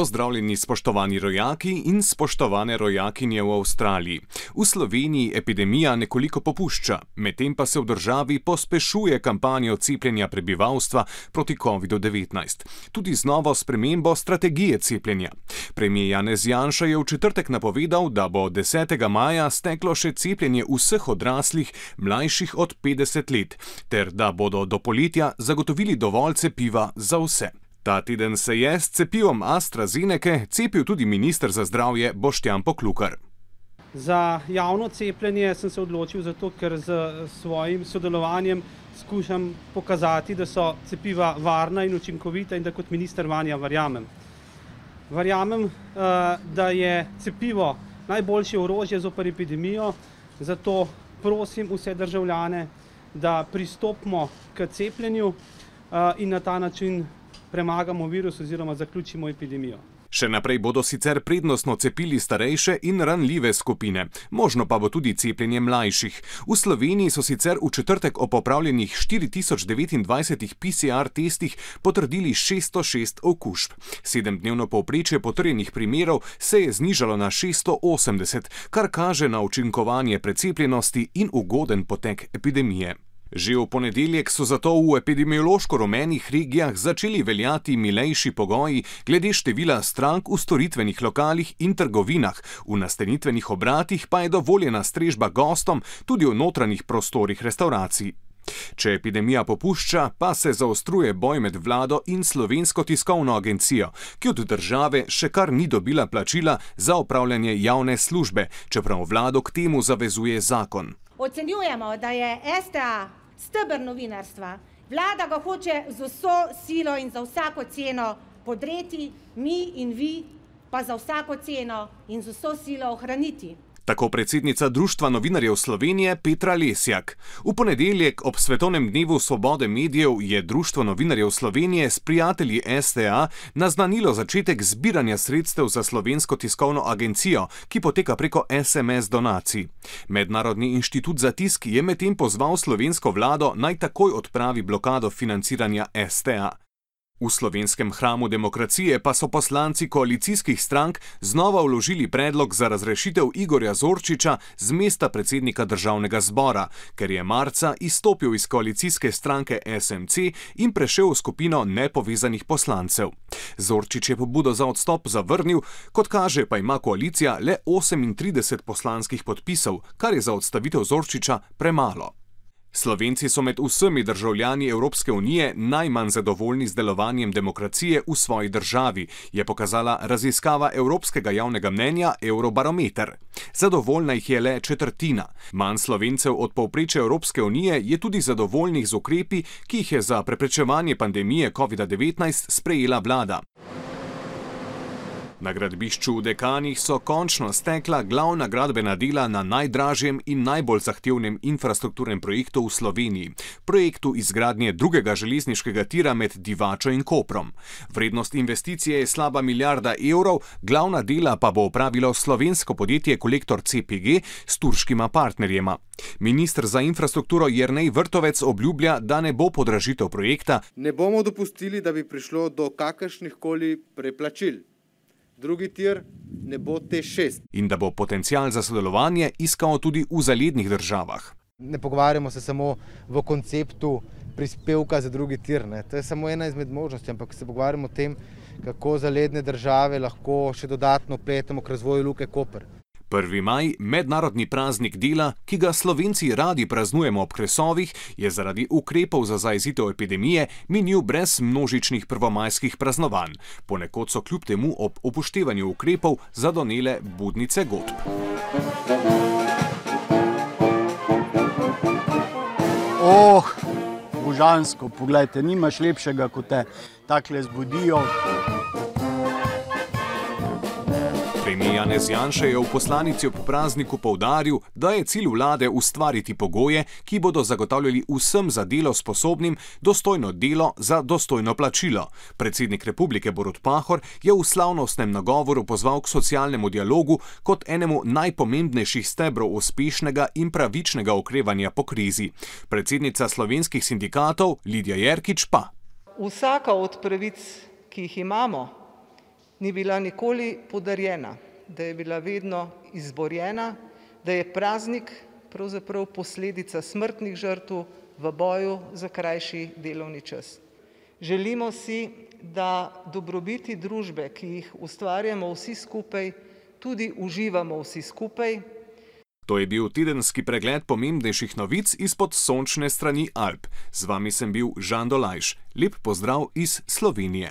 Pozdravljeni, spoštovani rojaki in spoštovane rojakinje v Avstraliji. V Sloveniji epidemija nekoliko popušča, medtem pa se v državi pospešuje kampanjo cepljenja prebivalstva proti COVID-19. Tudi z novo spremembo strategije cepljenja. Premijer Janez Janša je v četrtek napovedal, da bo 10. maja steklo še cepljenje vseh odraslih, mlajših od 50 let, ter da bodo do poletja zagotovili dovolj cepiva za vse. Ta teden se je s cepivom AstraZeneca cepil tudi ministr za zdravje Boštjan Poklukar. Za javno cepljenje sem se odločil zato, ker z svojim sodelovanjem skušam pokazati, da so cepiva varna in učinkovita in da kot minister vanja verjamem. Verjamem, eh, da je cepivo najboljše orožje zoper epidemijo, zato prosim vse državljane, da pristopimo k cepljenju eh, in na ta način premagamo virus oziroma zaključimo epidemijo. Še naprej bodo sicer prednostno cepili starejše in ranljive skupine, možno pa bo tudi cepljenje mlajših. V Sloveniji so sicer v četrtek o popravljenih 4029 PCR testih potrdili 606 okužb. Sedemdnevno povprečje potrjenih primerov se je znižalo na 680, kar kaže na učinkovanje precepljenosti in ugoden potek epidemije. Že v ponedeljek so zato v epidemiološko rumenih regijah začeli veljati milejši pogoji glede števila strank v storitvenih lokalih in trgovinah, v nastanitvenih obratih pa je dovoljena strežba gostom tudi v notranjih prostorih restauracij. Če epidemija popušča, pa se zaostruje boj med vlado in slovensko tiskovno agencijo, ki od države še kar ni dobila plačila za opravljanje javne službe, čeprav vlado k temu zavezuje zakon. Ocenjujemo, da je STA stebr novinarstva. Vlada ga hoče z vso silo in za vsako ceno podreti, mi in vi pa za vsako ceno in z vso silo ohraniti. Tako predsednica Društva novinarjev Slovenije Petra Lesjak. V ponedeljek ob Svetovnem dnevu svobode medijev je Društvo novinarjev Slovenije s prijatelji STA naznanilo začetek zbiranja sredstev za slovensko tiskovno agencijo, ki poteka preko SMS donacij. Mednarodni inštitut za tisk je medtem pozval slovensko vlado naj takoj odpravi blokado financiranja STA. V slovenskem hramu demokracije pa so poslanci koalicijskih strank znova vložili predlog za razrešitev Igorja Zorčiča z mesta predsednika državnega zbora, ker je marca izstopil iz koalicijske stranke SMC in prešel v skupino nepovezanih poslancev. Zorčič je pobudo za odstop zavrnil, kot kaže pa ima koalicija le 38 poslanskih podpisov, kar je za odstavitev Zorčiča premalo. Slovenci so med vsemi državljani Evropske unije najmanj zadovoljni z delovanjem demokracije v svoji državi, je pokazala raziskava evropskega javnega mnenja Eurobarometer. Zadovoljna jih je le četrtina. Manj slovencev od povprečja Evropske unije je tudi zadovoljnih z ukrepi, ki jih je za preprečevanje pandemije COVID-19 sprejela vlada. Na gradbišču v Dekanih so končno stekla glavna gradbena dela na najdražjem in najbolj zahtevnem infrastrukturnem projektu v Sloveniji, projektu izgradnje drugega železniškega tira med Divačo in Koprom. Vrednost investicije je slaba milijarda evrov, glavna dela pa bo upravilo slovensko podjetje Kolektor CPG s turškima partnerjema. Ministr za infrastrukturo Jrnej Vrtovec obljublja, da ne bo podražitev projekta. Ne bomo dopustili, da bi prišlo do kakršnih koli preplačil drugi tir ne bo te šest. In da bo potencial za sodelovanje iskal tudi v zalednih državah. Ne pogovarjamo se samo v konceptu prispevka za drugi tir. Ne. To je samo ena izmed možnosti, ampak se pogovarjamo o tem, kako zaledne države lahko še dodatno pletemo k razvoju Luke Koper. 1. maj, mednarodni praznik dela, ki ga slovenci radi praznujemo ob kresovih, je zaradi ukrepov za zajezitev epidemije minil brez množičnih prvomajskih praznovanj. Ponekod so kljub temu ob upoštevanju ukrepov zadonele budnice godb. Oh, božansko, poglejte, nimaš lepšega, kot te takle zbudijo. Premijer Janez Janša je v poslanici ob prazniku povdaril, da je cilj vlade ustvariti pogoje, ki bodo zagotavljali vsem za delo sposobnim dostojno delo za dostojno plačilo. Predsednik republike Borut Pahor je v slavnostnem nagovoru pozval k socialnemu dialogu kot enemu najpomembnejših stebrov uspešnega in pravičnega okrevanja po krizi. Predsednica slovenskih sindikatov Lidija Jerkič pa. Vsaka od pravic, ki jih imamo, ni bila nikoli podarjena, da je bila vedno izborjena, da je praznik pravzaprav posledica smrtnih žrtev v boju za krajši delovni čas. Želimo si, da dobrobiti družbe, ki jih ustvarjamo vsi skupaj, tudi uživamo vsi skupaj. To je bil tedenski pregled pomembnejših novic izpod sončne strani Alp. Z vami sem bil Žan Dolajš. Lep pozdrav iz Slovenije.